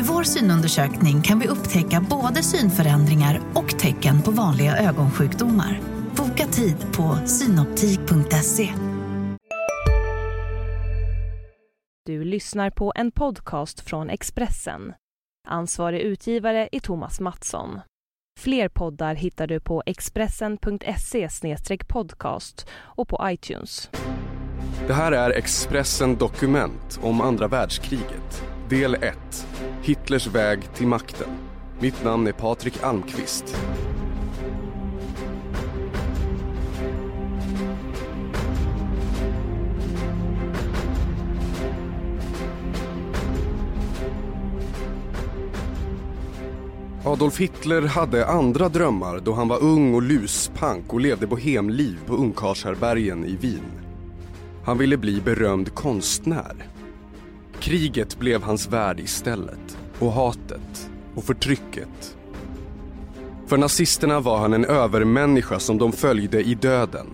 Med vår synundersökning kan vi upptäcka både synförändringar och tecken på vanliga ögonsjukdomar. Boka tid på synoptik.se. Du lyssnar på en podcast från Expressen. Ansvarig utgivare är Thomas Mattsson. Fler poddar hittar du på expressen.se podcast och på iTunes. Det här är Expressen Dokument om andra världskriget. Del 1. Hitlers väg till makten. Mitt namn är Patrik Almqvist. Adolf Hitler hade andra drömmar då han var ung och luspank och levde bohemliv på ungkarlshärbärgen i Wien. Han ville bli berömd konstnär. Kriget blev hans värld istället. Och hatet. Och förtrycket. För nazisterna var han en övermänniska som de följde i döden.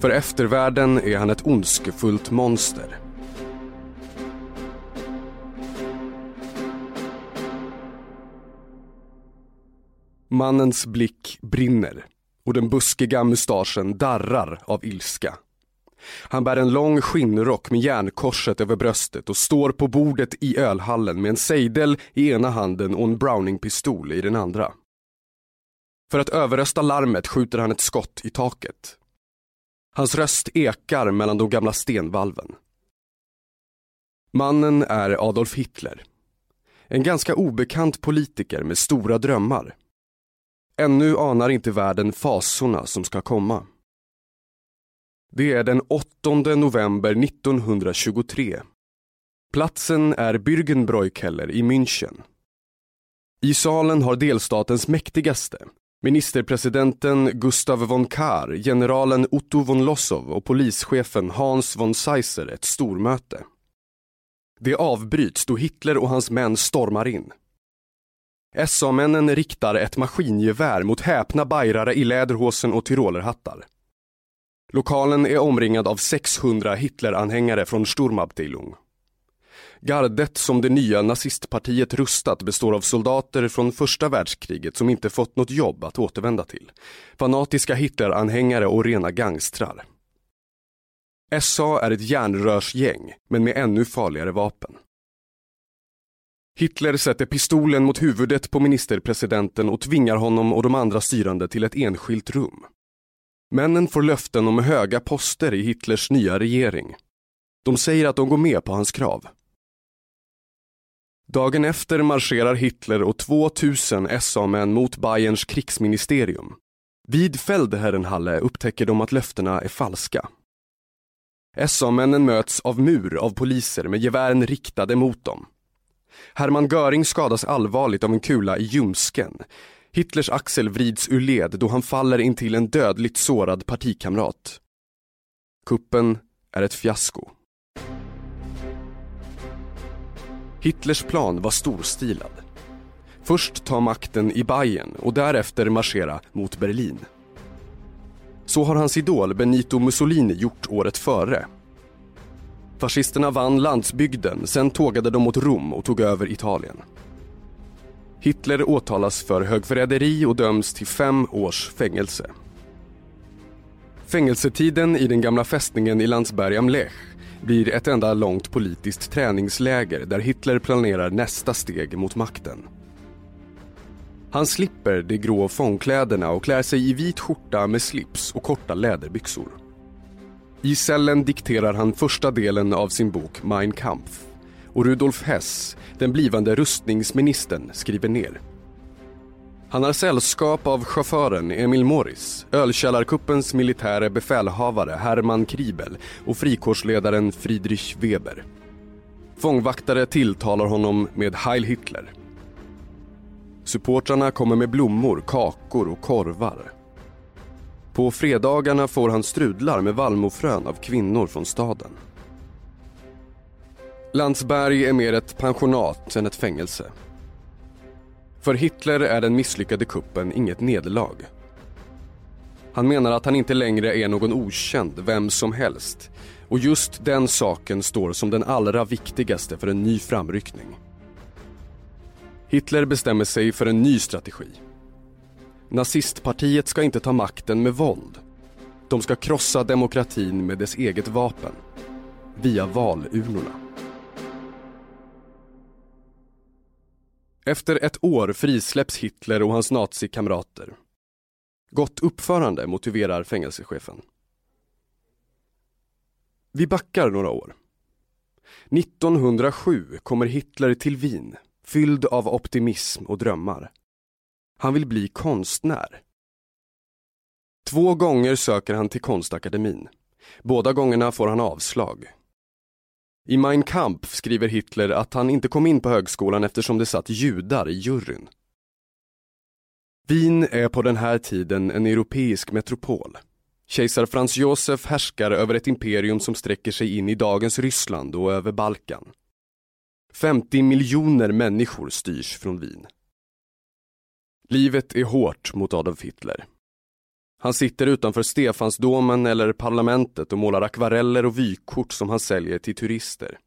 För eftervärlden är han ett ondskefullt monster. Mannens blick brinner och den buskiga mustaschen darrar av ilska. Han bär en lång skinnrock med järnkorset över bröstet och står på bordet i ölhallen med en sejdel i ena handen och en Browning-pistol i den andra. För att överrösta larmet skjuter han ett skott i taket. Hans röst ekar mellan de gamla stenvalven. Mannen är Adolf Hitler. En ganska obekant politiker med stora drömmar. Ännu anar inte världen fasorna som ska komma. Det är den 8 november 1923. Platsen är Bürgenbräukeller i München. I salen har delstatens mäktigaste, ministerpresidenten Gustav von Kahr, generalen Otto von Lossow och polischefen Hans von Seisser ett stormöte. Det avbryts då Hitler och hans män stormar in. SA-männen riktar ett maskingevär mot häpna bajrare i läderhosen och tyrolerhattar. Lokalen är omringad av 600 Hitleranhängare från Sturmabteilung. Gardet som det nya nazistpartiet rustat består av soldater från första världskriget som inte fått något jobb att återvända till. Fanatiska Hitleranhängare och rena gangstrar. SA är ett järnrörsgäng, men med ännu farligare vapen. Hitler sätter pistolen mot huvudet på ministerpresidenten och tvingar honom och de andra styrande till ett enskilt rum. Männen får löften om höga poster i Hitlers nya regering. De säger att de går med på hans krav. Dagen efter marscherar Hitler och 2000 SA-män mot Bayerns krigsministerium. Vid Feldherrenhalle upptäcker de att löftena är falska. SA-männen möts av mur av poliser med gevären riktade mot dem. Hermann Göring skadas allvarligt av en kula i ljumsken. Hitlers axel vrids ur led då han faller intill en dödligt sårad partikamrat. Kuppen är ett fiasko. Hitlers plan var storstilad. Först ta makten i Bayern och därefter marschera mot Berlin. Så har hans idol Benito Mussolini gjort året före. Fascisterna vann landsbygden, sen tågade de mot Rom och tog över Italien. Hitler åtalas för högförräderi och döms till fem års fängelse. Fängelsetiden i den gamla fästningen i Landsberg am Lech blir ett enda långt politiskt träningsläger där Hitler planerar nästa steg mot makten. Han slipper de grå fångkläderna och klär sig i vit skjorta med slips och korta läderbyxor. I cellen dikterar han första delen av sin bok Mein Kampf och Rudolf Hess, den blivande rustningsministern, skriver ner. Han har sällskap av chauffören Emil Morris, ölkällarkuppens militäre befälhavare Hermann Kribel och frikårsledaren Friedrich Weber. Fångvaktare tilltalar honom med Heil Hitler. Supportrarna kommer med blommor, kakor och korvar. På fredagarna får han strudlar med vallmofrön av kvinnor från staden. Landsberg är mer ett pensionat än ett fängelse. För Hitler är den misslyckade kuppen inget nederlag. Han menar att han inte längre är någon okänd, vem som helst. Och just den saken står som den allra viktigaste för en ny framryckning. Hitler bestämmer sig för en ny strategi. Nazistpartiet ska inte ta makten med våld. De ska krossa demokratin med dess eget vapen. Via valurnorna. Efter ett år frisläpps Hitler och hans nazikamrater. Gott uppförande motiverar fängelsechefen. Vi backar några år. 1907 kommer Hitler till Wien, fylld av optimism och drömmar. Han vill bli konstnär. Två gånger söker han till konstakademin. Båda gångerna får han avslag. I Mein Kampf skriver Hitler att han inte kom in på högskolan eftersom det satt judar i juryn. Wien är på den här tiden en europeisk metropol. Kejsar Franz Josef härskar över ett imperium som sträcker sig in i dagens Ryssland och över Balkan. 50 miljoner människor styrs från Wien. Livet är hårt mot Adolf Hitler. Han sitter utanför Stefansdomen eller parlamentet och målar akvareller och vykort som han säljer till turister.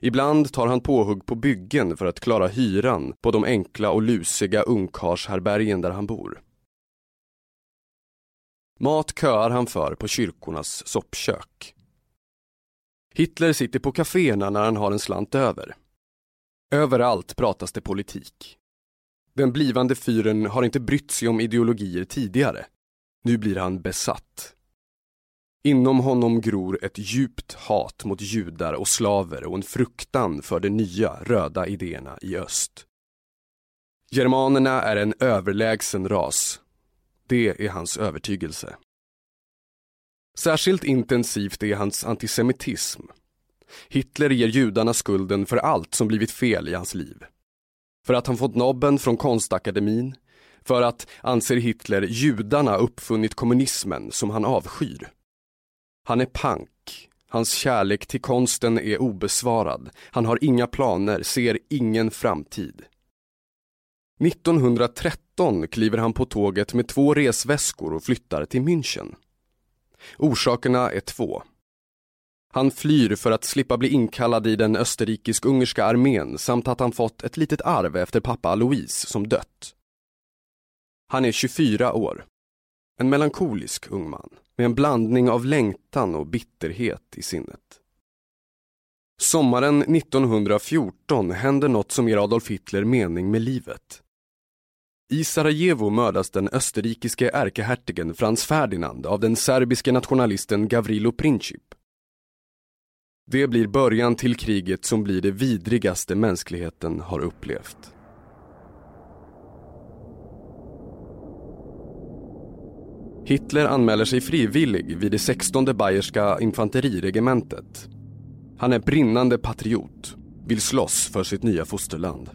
Ibland tar han påhugg på byggen för att klara hyran på de enkla och lusiga ungkarlshärbärgen där han bor. Mat köar han för på kyrkornas soppkök. Hitler sitter på kaféerna när han har en slant över. Överallt pratas det politik. Den blivande fyren har inte brytt sig om ideologier tidigare. Nu blir han besatt. Inom honom gror ett djupt hat mot judar och slaver och en fruktan för de nya röda idéerna i öst. Germanerna är en överlägsen ras. Det är hans övertygelse. Särskilt intensivt är hans antisemitism. Hitler ger judarna skulden för allt som blivit fel i hans liv. För att han fått nobben från konstakademin, för att, anser Hitler, judarna uppfunnit kommunismen som han avskyr. Han är pank. Hans kärlek till konsten är obesvarad. Han har inga planer, ser ingen framtid. 1913 kliver han på tåget med två resväskor och flyttar till München. Orsakerna är två. Han flyr för att slippa bli inkallad i den österrikisk-ungerska armén samt att han fått ett litet arv efter pappa Louise som dött. Han är 24 år. En melankolisk ung man med en blandning av längtan och bitterhet i sinnet. Sommaren 1914 händer något som ger Adolf Hitler mening med livet. I Sarajevo mördas den österrikiske ärkehertigen Franz Ferdinand av den serbiske nationalisten Gavrilo Princip. Det blir början till kriget som blir det vidrigaste mänskligheten har upplevt. Hitler anmäler sig frivillig vid det 16 Bayerska infanteriregementet. Han är brinnande patriot, vill slåss för sitt nya fosterland.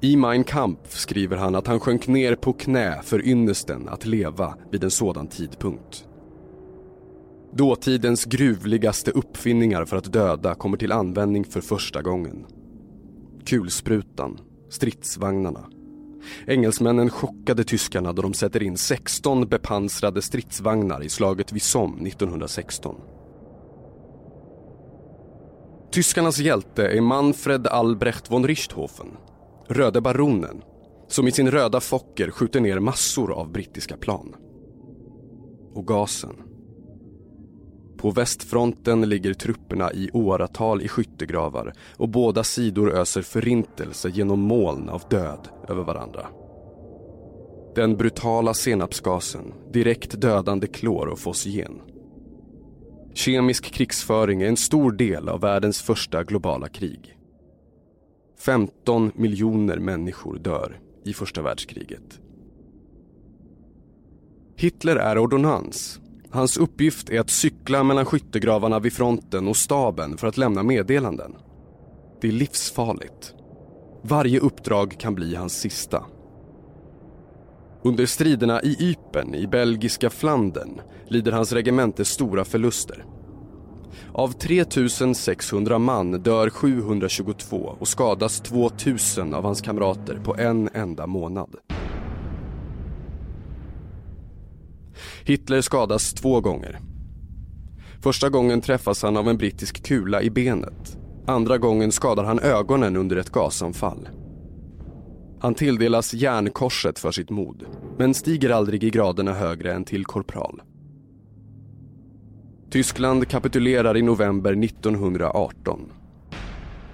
I Mein Kampf skriver han att han sjönk ner på knä för ynnesten att leva vid en sådan tidpunkt. Dåtidens gruvligaste uppfinningar för att döda kommer till användning för första gången. Kulsprutan, stridsvagnarna. Engelsmännen chockade tyskarna då de sätter in 16 bepansrade stridsvagnar i slaget vid Somme 1916. Tyskarnas hjälte är Manfred Albrecht von Richthofen, Röde baronen, som i sin röda Fokker skjuter ner massor av brittiska plan. Och gasen. På västfronten ligger trupperna i åratal i skyttegravar och båda sidor öser förintelse genom moln av död över varandra. Den brutala senapsgasen, direkt dödande klor och fosgen. Kemisk krigsföring är en stor del av världens första globala krig. 15 miljoner människor dör i första världskriget. Hitler är ordonnans Hans uppgift är att cykla mellan skyttegravarna vid fronten och staben för att lämna meddelanden. Det är livsfarligt. Varje uppdrag kan bli hans sista. Under striderna i Ypern i belgiska Flandern lider hans regemente stora förluster. Av 3600 man dör 722 och skadas 2000 av hans kamrater på en enda månad. Hitler skadas två gånger. Första gången träffas han av en brittisk kula i benet. Andra gången skadar han ögonen under ett gasanfall. Han tilldelas järnkorset för sitt mod, men stiger aldrig i graderna högre än till korpral. Tyskland kapitulerar i november 1918.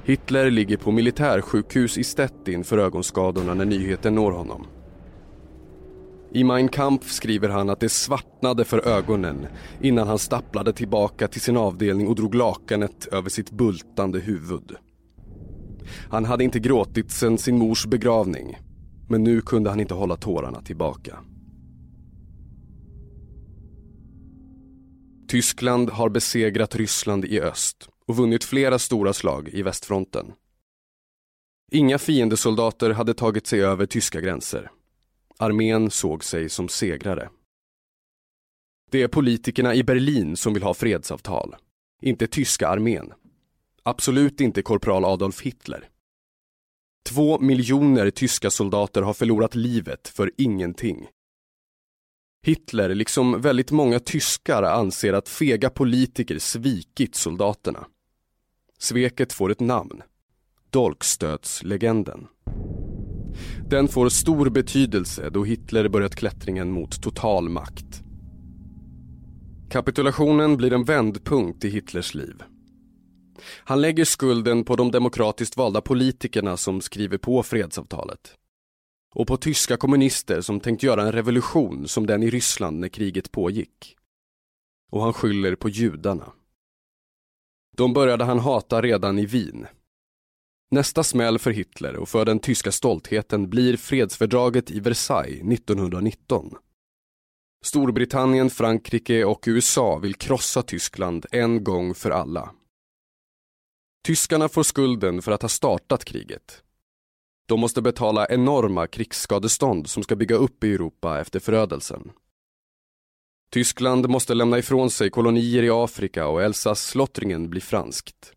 Hitler ligger på militärsjukhus i Stettin för ögonskadorna när nyheten når honom. I Mein Kampf skriver han att det svartnade för ögonen innan han stapplade tillbaka till sin avdelning och drog lakanet över sitt bultande huvud. Han hade inte gråtit sedan sin mors begravning, men nu kunde han inte hålla tårarna tillbaka. Tyskland har besegrat Ryssland i öst och vunnit flera stora slag i västfronten. Inga fiendesoldater hade tagit sig över tyska gränser. Armén såg sig som segrare. Det är politikerna i Berlin som vill ha fredsavtal, inte tyska armén. Absolut inte korpral Adolf Hitler. Två miljoner tyska soldater har förlorat livet för ingenting. Hitler, liksom väldigt många tyskar, anser att fega politiker svikit soldaterna. Sveket får ett namn. Dolkstötslegenden. Den får stor betydelse då Hitler börjat klättringen mot total makt. Kapitulationen blir en vändpunkt i Hitlers liv. Han lägger skulden på de demokratiskt valda politikerna som skriver på fredsavtalet. Och på tyska kommunister som tänkt göra en revolution som den i Ryssland när kriget pågick. Och han skyller på judarna. De började han hata redan i Wien. Nästa smäll för Hitler och för den tyska stoltheten blir fredsfördraget i Versailles 1919. Storbritannien, Frankrike och USA vill krossa Tyskland en gång för alla. Tyskarna får skulden för att ha startat kriget. De måste betala enorma krigsskadestånd som ska bygga upp i Europa efter förödelsen. Tyskland måste lämna ifrån sig kolonier i Afrika och Elsass-Slottringen blir franskt.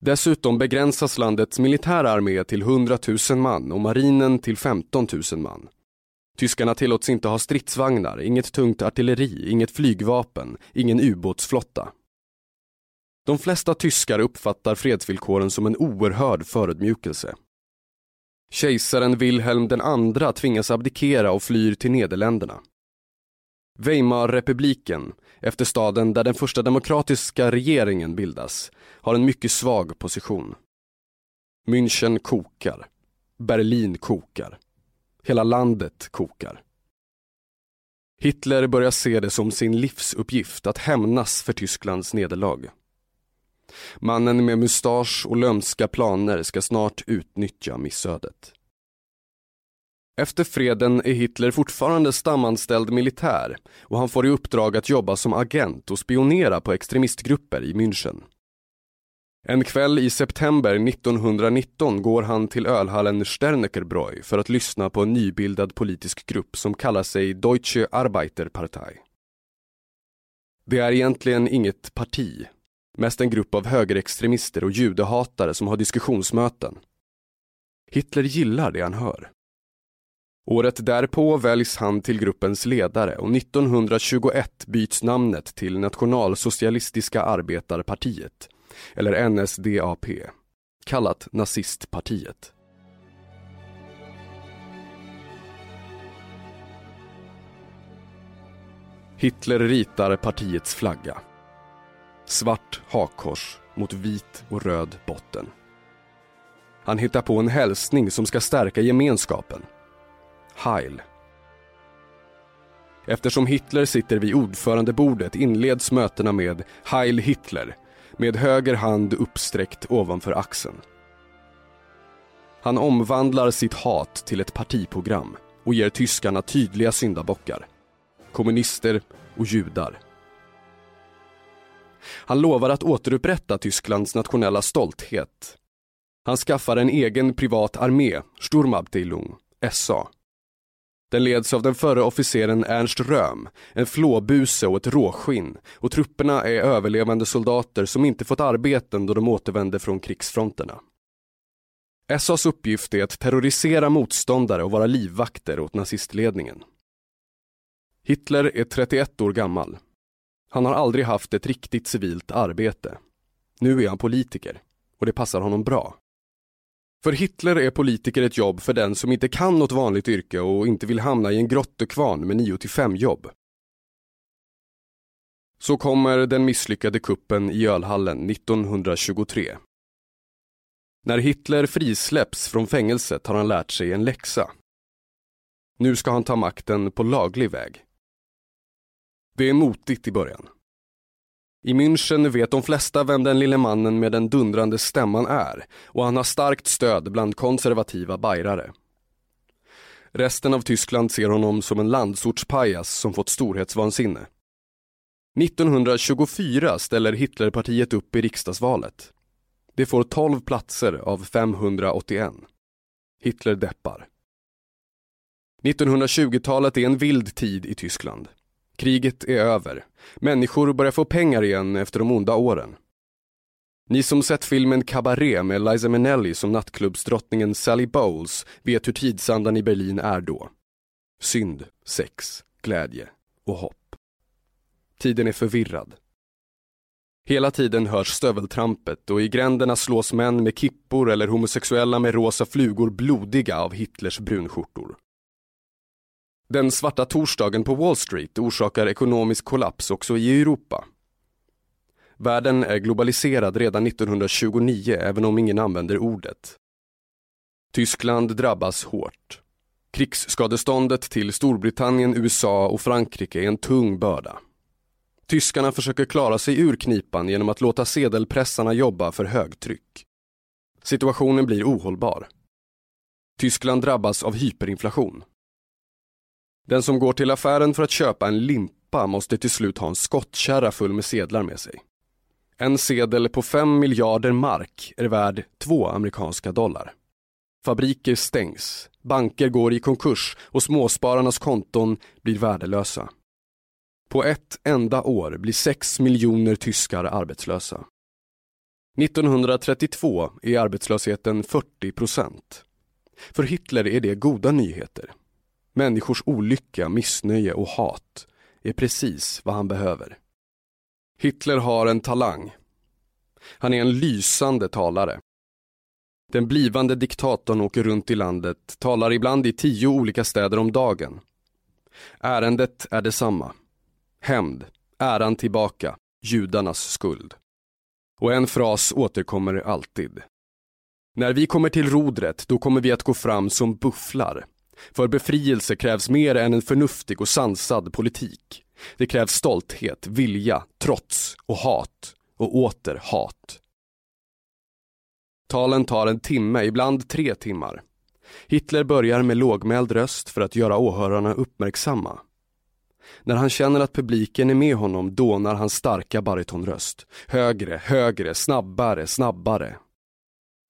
Dessutom begränsas landets militära armé till 100 000 man och marinen till 15 000 man. Tyskarna tillåts inte ha stridsvagnar, inget tungt artilleri, inget flygvapen, ingen ubåtsflotta. De flesta tyskar uppfattar fredsvillkoren som en oerhörd förödmjukelse. Kejsaren Wilhelm II tvingas abdikera och flyr till Nederländerna. Weimarrepubliken, efter staden där den första demokratiska regeringen bildas, har en mycket svag position. München kokar. Berlin kokar. Hela landet kokar. Hitler börjar se det som sin livsuppgift att hämnas för Tysklands nederlag. Mannen med mustasch och lömska planer ska snart utnyttja missödet. Efter freden är Hitler fortfarande stamanställd militär och han får i uppdrag att jobba som agent och spionera på extremistgrupper i München. En kväll i september 1919 går han till ölhallen Sternekerbräu för att lyssna på en nybildad politisk grupp som kallar sig Deutsche Arbeiterpartei. Det är egentligen inget parti, mest en grupp av högerextremister och judehatare som har diskussionsmöten. Hitler gillar det han hör. Året därpå väljs han till gruppens ledare och 1921 byts namnet till Nationalsocialistiska arbetarpartiet, eller NSDAP, kallat nazistpartiet. Hitler ritar partiets flagga. Svart hakkors mot vit och röd botten. Han hittar på en hälsning som ska stärka gemenskapen Heil. Eftersom Hitler sitter vid ordförandebordet inleds mötena med Heil Hitler med höger hand uppsträckt ovanför axeln. Han omvandlar sitt hat till ett partiprogram och ger tyskarna tydliga syndabockar. Kommunister och judar. Han lovar att återupprätta Tysklands nationella stolthet. Han skaffar en egen privat armé, Sturmabteilung, SA den leds av den förre officeren Ernst Röhm, en flåbuse och ett råskinn och trupperna är överlevande soldater som inte fått arbeten då de återvände från krigsfronterna. SAs uppgift är att terrorisera motståndare och vara livvakter åt nazistledningen. Hitler är 31 år gammal. Han har aldrig haft ett riktigt civilt arbete. Nu är han politiker och det passar honom bra. För Hitler är politiker ett jobb för den som inte kan något vanligt yrke och inte vill hamna i en grottekvarn med 9-5 jobb. Så kommer den misslyckade kuppen i ölhallen 1923. När Hitler frisläpps från fängelset har han lärt sig en läxa. Nu ska han ta makten på laglig väg. Det är motigt i början. I München vet de flesta vem den lille mannen med den dundrande stämman är och han har starkt stöd bland konservativa bajrare. Resten av Tyskland ser honom som en landsortspajas som fått storhetsvansinne. 1924 ställer Hitlerpartiet upp i riksdagsvalet. Det får 12 platser av 581. Hitler deppar. 1920-talet är en vild tid i Tyskland. Kriget är över. Människor börjar få pengar igen efter de onda åren. Ni som sett filmen Cabaret med Liza Minnelli som nattklubbsdrottningen Sally Bowles vet hur tidsandan i Berlin är då. Synd, sex, glädje och hopp. Tiden är förvirrad. Hela tiden hörs stöveltrampet och i gränderna slås män med kippor eller homosexuella med rosa flugor blodiga av Hitlers brunskjortor. Den svarta torsdagen på Wall Street orsakar ekonomisk kollaps också i Europa. Världen är globaliserad redan 1929 även om ingen använder ordet. Tyskland drabbas hårt. Krigsskadeståndet till Storbritannien, USA och Frankrike är en tung börda. Tyskarna försöker klara sig ur knipan genom att låta sedelpressarna jobba för högtryck. Situationen blir ohållbar. Tyskland drabbas av hyperinflation. Den som går till affären för att köpa en limpa måste till slut ha en skottkärra full med sedlar med sig. En sedel på 5 miljarder mark är värd 2 amerikanska dollar. Fabriker stängs, banker går i konkurs och småspararnas konton blir värdelösa. På ett enda år blir 6 miljoner tyskar arbetslösa. 1932 är arbetslösheten 40 procent. För Hitler är det goda nyheter. Människors olycka, missnöje och hat är precis vad han behöver. Hitler har en talang. Han är en lysande talare. Den blivande diktatorn åker runt i landet, talar ibland i tio olika städer om dagen. Ärendet är detsamma. Hämnd, äran tillbaka, judarnas skuld. Och en fras återkommer alltid. När vi kommer till rodret, då kommer vi att gå fram som bufflar. För befrielse krävs mer än en förnuftig och sansad politik. Det krävs stolthet, vilja, trots och hat och åter hat. Talen tar en timme, ibland tre timmar. Hitler börjar med lågmäld röst för att göra åhörarna uppmärksamma. När han känner att publiken är med honom dånar hans starka baritonröst. Högre, högre, snabbare, snabbare.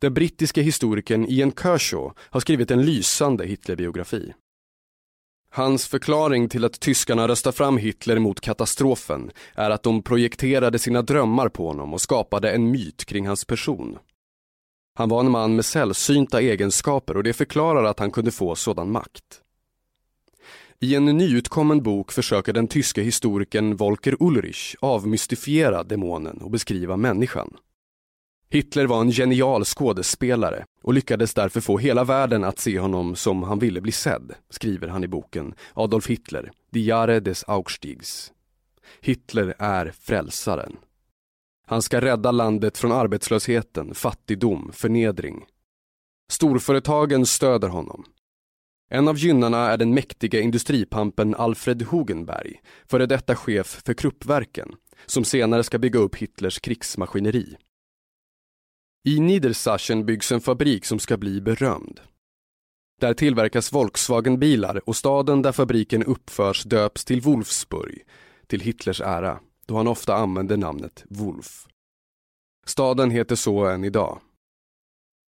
Den brittiske historikern Ian Kershaw har skrivit en lysande Hitlerbiografi. Hans förklaring till att tyskarna röstar fram Hitler mot katastrofen är att de projekterade sina drömmar på honom och skapade en myt kring hans person. Han var en man med sällsynta egenskaper och det förklarar att han kunde få sådan makt. I en nyutkommen bok försöker den tyske historikern Volker Ulrich avmystifiera demonen och beskriva människan. Hitler var en genial skådespelare och lyckades därför få hela världen att se honom som han ville bli sedd, skriver han i boken Adolf Hitler, Die Jahre des Aufstiegs. Hitler är frälsaren. Han ska rädda landet från arbetslösheten, fattigdom, förnedring. Storföretagen stöder honom. En av gynnarna är den mäktiga industripampen Alfred Hugenberg, före detta chef för Kruppverken, som senare ska bygga upp Hitlers krigsmaskineri. I Niedersachsen byggs en fabrik som ska bli berömd. Där tillverkas Volkswagenbilar och staden där fabriken uppförs döps till Wolfsburg, till Hitlers ära, då han ofta använde namnet Wolf. Staden heter så än idag.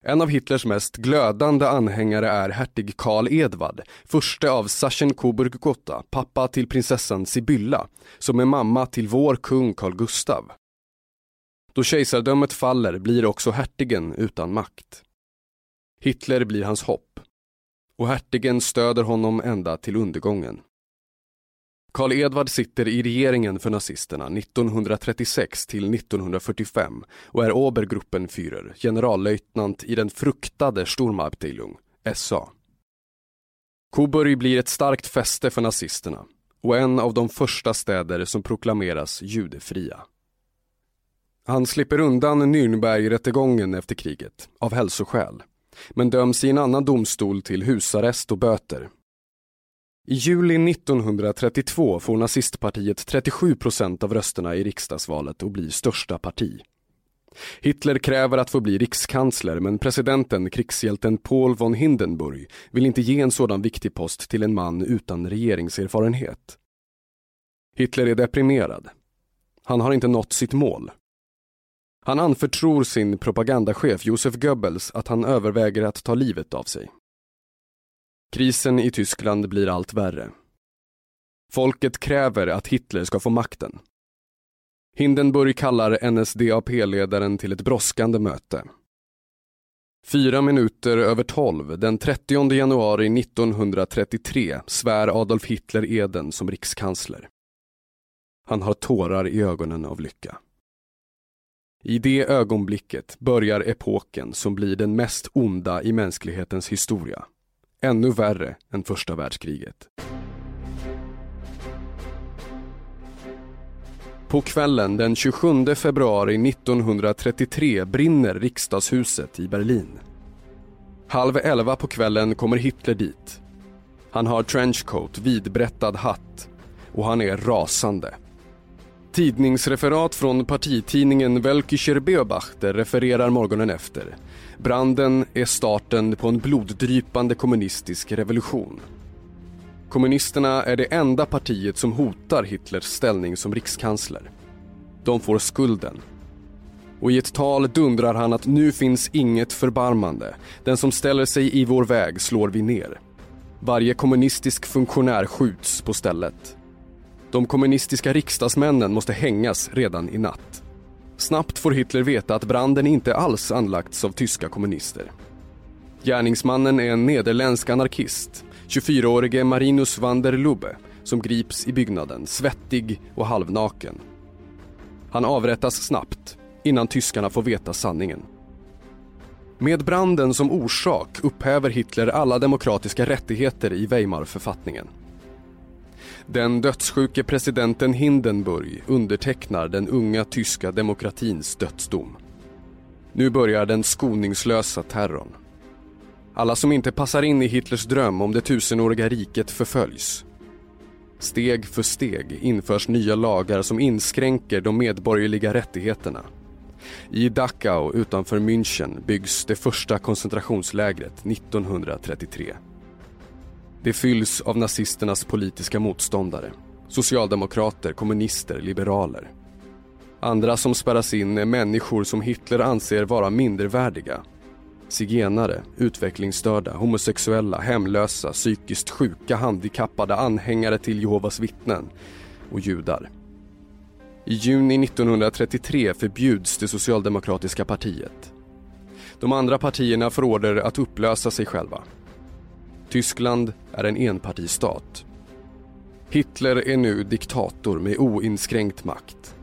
En av Hitlers mest glödande anhängare är hertig Karl Edvard, förste av Sachsen-Coburg-Gotha, pappa till prinsessan Sibylla, som är mamma till vår kung Carl Gustav. Då kejsardömet faller blir också hertigen utan makt. Hitler blir hans hopp och hertigen stöder honom ända till undergången. Karl Edvard sitter i regeringen för nazisterna 1936 till 1945 och är Obergruppenführer, generallöjtnant i den fruktade Sturmabteilung, SA. Coburg blir ett starkt fäste för nazisterna och en av de första städer som proklameras judefria. Han slipper undan Nürnbergrättegången efter kriget, av hälsoskäl, men döms i en annan domstol till husarrest och böter i juli 1932 får nazistpartiet 37 procent av rösterna i riksdagsvalet och blir största parti. Hitler kräver att få bli rikskansler men presidenten, krigshjälten Paul von Hindenburg, vill inte ge en sådan viktig post till en man utan regeringserfarenhet. Hitler är deprimerad. Han har inte nått sitt mål. Han anförtror sin propagandachef Josef Goebbels att han överväger att ta livet av sig. Krisen i Tyskland blir allt värre. Folket kräver att Hitler ska få makten. Hindenburg kallar NSDAP-ledaren till ett brådskande möte. Fyra minuter över tolv den 30 januari 1933 svär Adolf Hitler eden som rikskansler. Han har tårar i ögonen av lycka. I det ögonblicket börjar epoken som blir den mest onda i mänsklighetens historia. Ännu värre än första världskriget. På kvällen den 27 februari 1933 brinner riksdagshuset i Berlin. Halv elva på kvällen kommer Hitler dit. Han har trenchcoat, vidbrättad hatt och han är rasande. Tidningsreferat från partitidningen Welkischer Beobachter refererar morgonen efter. Branden är starten på en bloddrypande kommunistisk revolution. Kommunisterna är det enda partiet som hotar Hitlers ställning som rikskansler. De får skulden. Och i ett tal dundrar han att nu finns inget förbarmande. Den som ställer sig i vår väg slår vi ner. Varje kommunistisk funktionär skjuts på stället. De kommunistiska riksdagsmännen måste hängas redan i natt. Snabbt får Hitler veta att branden inte alls anlagts av tyska kommunister. Gärningsmannen är en nederländsk anarkist, 24-årige Marinus van der Lubbe, som grips i byggnaden, svettig och halvnaken. Han avrättas snabbt, innan tyskarna får veta sanningen. Med branden som orsak upphäver Hitler alla demokratiska rättigheter i Weimarförfattningen. Den dödssjuke presidenten Hindenburg undertecknar den unga tyska demokratins dödsdom. Nu börjar den skoningslösa terrorn. Alla som inte passar in i Hitlers dröm om det tusenåriga riket förföljs. Steg för steg införs nya lagar som inskränker de medborgerliga rättigheterna. I Dachau utanför München byggs det första koncentrationslägret 1933. Det fylls av nazisternas politiska motståndare. Socialdemokrater, kommunister, liberaler. Andra som spärras in är människor som Hitler anser vara mindervärdiga. Zigenare, utvecklingsstörda, homosexuella, hemlösa, psykiskt sjuka, handikappade, anhängare till Jehovas vittnen och judar. I juni 1933 förbjuds det socialdemokratiska partiet. De andra partierna får order att upplösa sig själva. Tyskland är en enpartistat. Hitler är nu diktator med oinskränkt makt.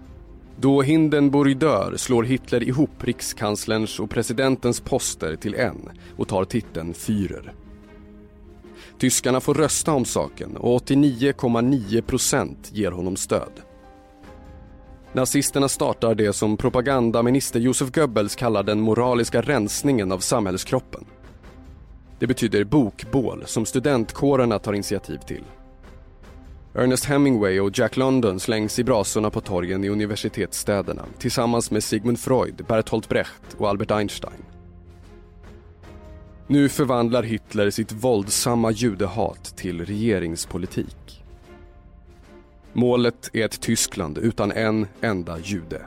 Då Hindenburg dör slår Hitler ihop rikskanslerns och presidentens poster till en och tar titeln Führer. Tyskarna får rösta om saken och 89,9 procent ger honom stöd. Nazisterna startar det som propagandaminister Josef Goebbels kallar den moraliska rensningen av samhällskroppen. Det betyder bokbål som studentkårerna tar initiativ till. Ernest Hemingway och Jack London slängs i brasorna på torgen i universitetsstäderna tillsammans med Sigmund Freud, Bertolt Brecht och Albert Einstein. Nu förvandlar Hitler sitt våldsamma judehat till regeringspolitik. Målet är ett Tyskland utan en enda jude.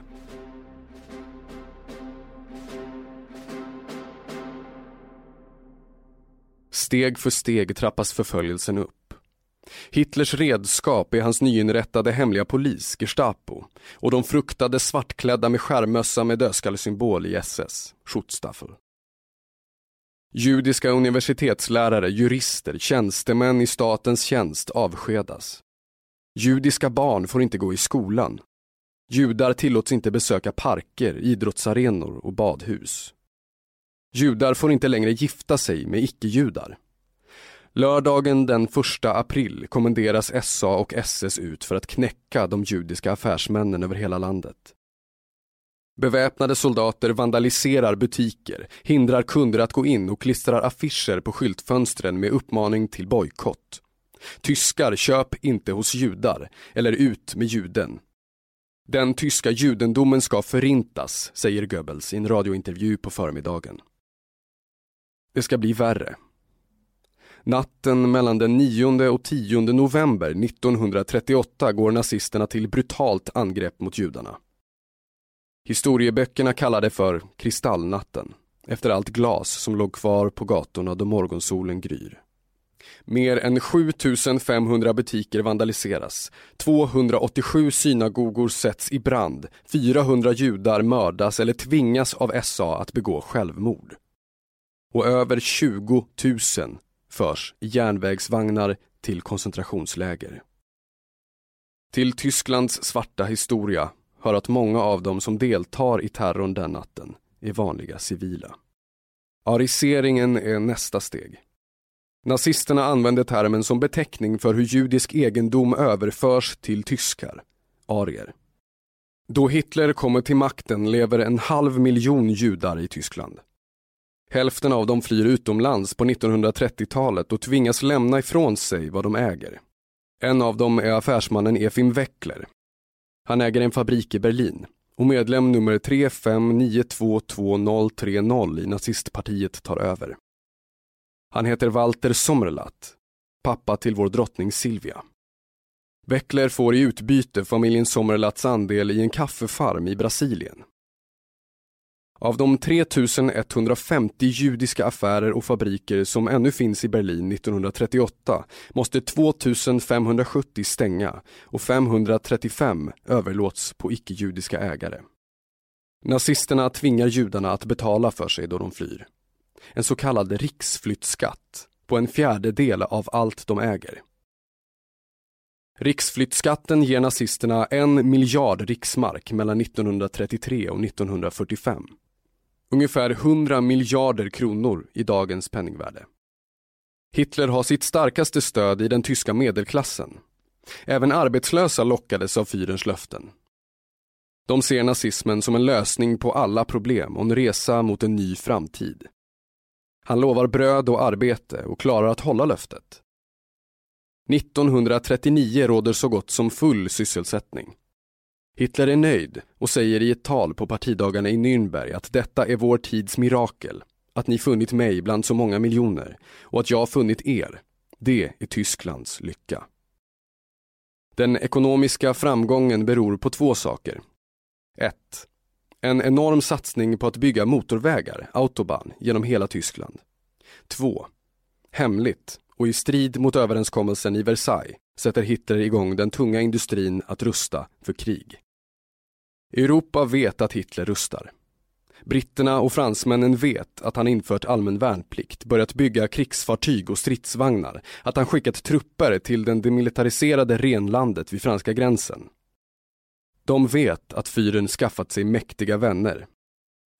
Steg för steg trappas förföljelsen upp. Hitlers redskap är hans nyinrättade hemliga polis, Gestapo, och de fruktade svartklädda med skärmössa med dödskallesymbol i SS, Schutzstaffel. Judiska universitetslärare, jurister, tjänstemän i statens tjänst avskedas. Judiska barn får inte gå i skolan. Judar tillåts inte besöka parker, idrottsarenor och badhus. Judar får inte längre gifta sig med icke-judar. Lördagen den 1 april kommenderas SA och SS ut för att knäcka de judiska affärsmännen över hela landet. Beväpnade soldater vandaliserar butiker, hindrar kunder att gå in och klistrar affischer på skyltfönstren med uppmaning till bojkott. Tyskar köp inte hos judar, eller ut med juden. Den tyska judendomen ska förintas, säger Goebbels i en radiointervju på förmiddagen. Det ska bli värre. Natten mellan den 9 och 10 november 1938 går nazisterna till brutalt angrepp mot judarna. Historieböckerna kallar det för kristallnatten, efter allt glas som låg kvar på gatorna då morgonsolen gryr. Mer än 7500 butiker vandaliseras, 287 synagogor sätts i brand, 400 judar mördas eller tvingas av SA att begå självmord. Och över 20 000 förs i järnvägsvagnar till koncentrationsläger. Till Tysklands svarta historia hör att många av dem som deltar i terrorn den natten är vanliga civila. Ariseringen är nästa steg. Nazisterna använde termen som beteckning för hur judisk egendom överförs till tyskar, arier. Då Hitler kommer till makten lever en halv miljon judar i Tyskland. Hälften av dem flyr utomlands på 1930-talet och tvingas lämna ifrån sig vad de äger. En av dem är affärsmannen Efim Weckler. Han äger en fabrik i Berlin och medlem nummer 35922030 i nazistpartiet tar över. Han heter Walter Sommerlath, pappa till vår drottning Silvia. Weckler får i utbyte familjen Sommerlaths andel i en kaffefarm i Brasilien. Av de 3150 judiska affärer och fabriker som ännu finns i Berlin 1938 måste 2570 stänga och 535 överlåts på icke-judiska ägare. Nazisterna tvingar judarna att betala för sig då de flyr. En så kallad riksflyttskatt på en fjärdedel av allt de äger. Riksflyttskatten ger nazisterna en miljard riksmark mellan 1933 och 1945. Ungefär 100 miljarder kronor i dagens penningvärde. Hitler har sitt starkaste stöd i den tyska medelklassen. Även arbetslösa lockades av fyrens löften. De ser nazismen som en lösning på alla problem och en resa mot en ny framtid. Han lovar bröd och arbete och klarar att hålla löftet. 1939 råder så gott som full sysselsättning. Hitler är nöjd och säger i ett tal på partidagarna i Nürnberg att detta är vår tids mirakel, att ni funnit mig bland så många miljoner och att jag har funnit er. Det är Tysklands lycka. Den ekonomiska framgången beror på två saker. 1. En enorm satsning på att bygga motorvägar, autobahn, genom hela Tyskland. 2. Hemligt och i strid mot överenskommelsen i Versailles sätter Hitler igång den tunga industrin att rusta för krig. Europa vet att Hitler rustar. Britterna och fransmännen vet att han infört allmän värnplikt, börjat bygga krigsfartyg och stridsvagnar, att han skickat trupper till den demilitariserade renlandet vid franska gränsen. De vet att fyren skaffat sig mäktiga vänner.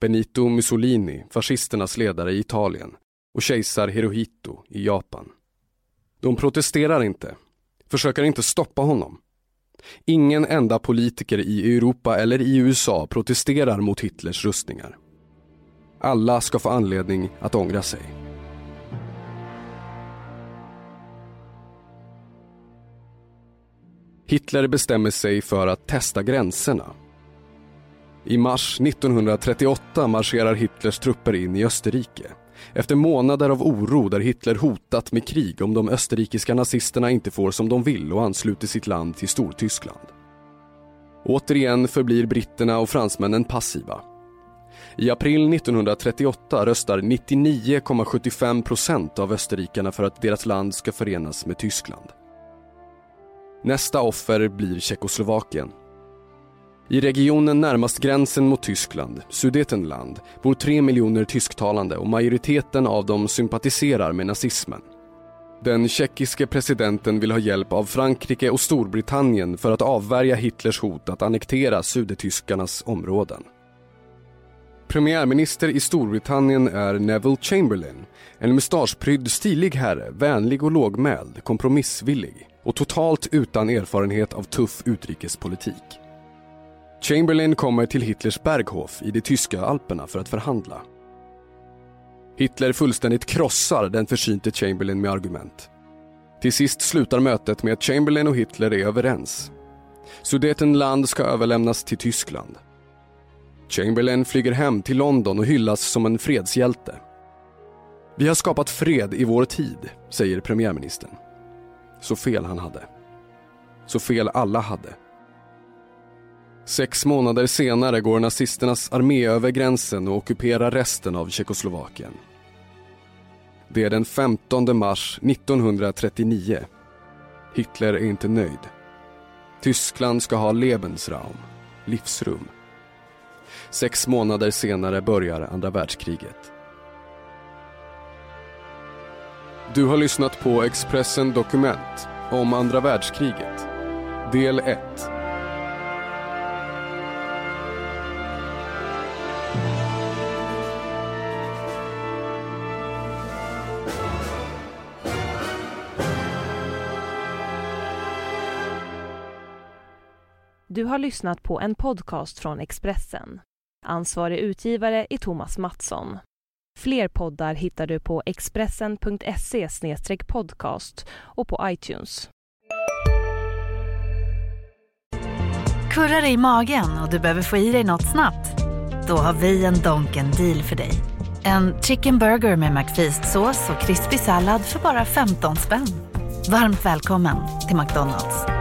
Benito Mussolini, fascisternas ledare i Italien, och kejsar Hirohito i Japan. De protesterar inte, försöker inte stoppa honom. Ingen enda politiker i Europa eller i USA protesterar mot Hitlers rustningar. Alla ska få anledning att ångra sig. Hitler bestämmer sig för att testa gränserna. I mars 1938 marscherar Hitlers trupper in i Österrike. Efter månader av oro där Hitler hotat med krig om de österrikiska nazisterna inte får som de vill och ansluter sitt land till Stortyskland. Återigen förblir britterna och fransmännen passiva. I april 1938 röstar 99,75 procent av österrikarna för att deras land ska förenas med Tyskland. Nästa offer blir Tjeckoslovakien. I regionen närmast gränsen mot Tyskland, Sudetenland, bor tre miljoner tysktalande och majoriteten av dem sympatiserar med nazismen. Den tjeckiske presidenten vill ha hjälp av Frankrike och Storbritannien för att avvärja Hitlers hot att annektera sudetyskarnas områden. Premiärminister i Storbritannien är Neville Chamberlain, en mustaschprydd stilig herre, vänlig och lågmäld, kompromissvillig och totalt utan erfarenhet av tuff utrikespolitik. Chamberlain kommer till Hitlers Berghof i de tyska alperna för att förhandla. Hitler fullständigt krossar den försynte Chamberlain med argument. Till sist slutar mötet med att Chamberlain och Hitler är överens. Sudetenland ska överlämnas till Tyskland. Chamberlain flyger hem till London och hyllas som en fredshjälte. Vi har skapat fred i vår tid, säger premiärministern. Så fel han hade. Så fel alla hade. Sex månader senare går nazisternas armé över gränsen och ockuperar resten av Tjeckoslovakien. Det är den 15 mars 1939. Hitler är inte nöjd. Tyskland ska ha Lebensraum, livsrum. Sex månader senare börjar andra världskriget. Du har lyssnat på Expressen Dokument om andra världskriget. Del 1. Du har lyssnat på en podcast från Expressen. Ansvarig utgivare är Thomas Mattsson. Fler poddar hittar du på expressen.se podcast och på iTunes. Kurrar i magen och du behöver få i dig något snabbt? Då har vi en Donken deal för dig. En chicken burger med McFeast-sås och krispig sallad för bara 15 spänn. Varmt välkommen till McDonalds.